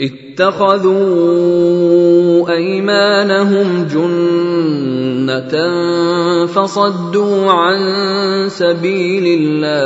اتخذوا أيمانهم جنة فصدوا عن سبيل الله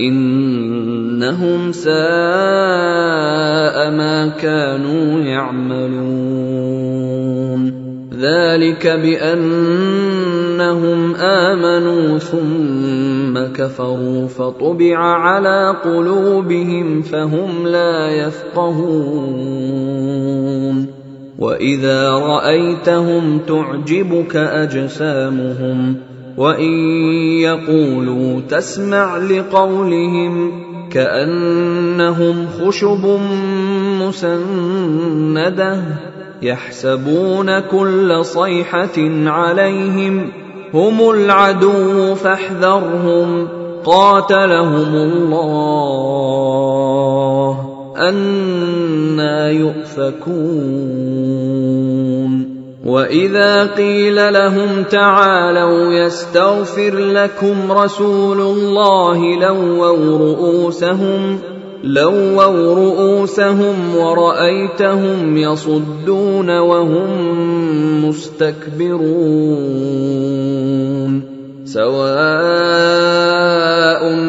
إنهم ساء ما كانوا يعملون. ذلك بانهم آمنوا ثم كفروا فطبع على قلوبهم فهم لا يفقهون. وإذا رأيتهم تعجبك أجسامهم وإن يقولوا تسمع لقولهم كأنهم خشب مسندة يحسبون كل صيحة عليهم هم العدو فاحذرهم. قاتلهم الله. أنا يؤفكون. وإذا قيل لهم تعالوا يستغفر لكم رسول الله لووا رؤوسهم لووا رؤوسهم ورأيتهم يصدون وهم مستكبرون سواء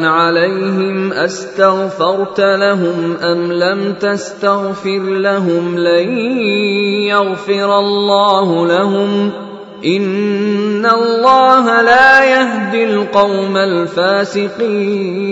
عليهم أستغفرت لهم أم لم تستغفر لهم لن يغفر الله لهم إن الله لا يهدي القوم الفاسقين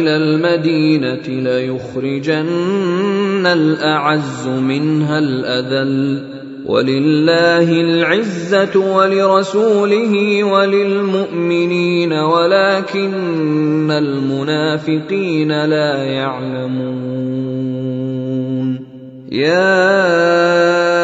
إلى المدينة ليخرجن الأعز منها الأذل. ولله العزة ولرسوله وللمؤمنين ولكن المنافقين لا يعلمون. يا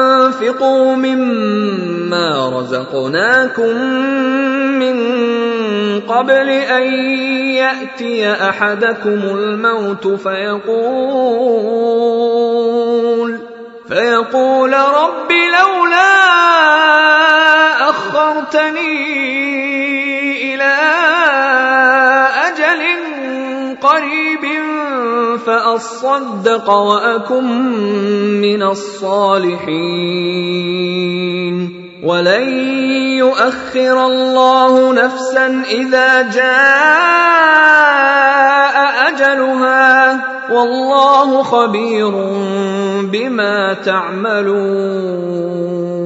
وانفقوا مما رزقناكم من قبل ان ياتي احدكم الموت فيقول فيقول رب لولا اخرتني فأصدق وأكن من الصالحين. ولن يؤخر الله نفسا إذا جاء أجلها. والله خبير بما تعملون.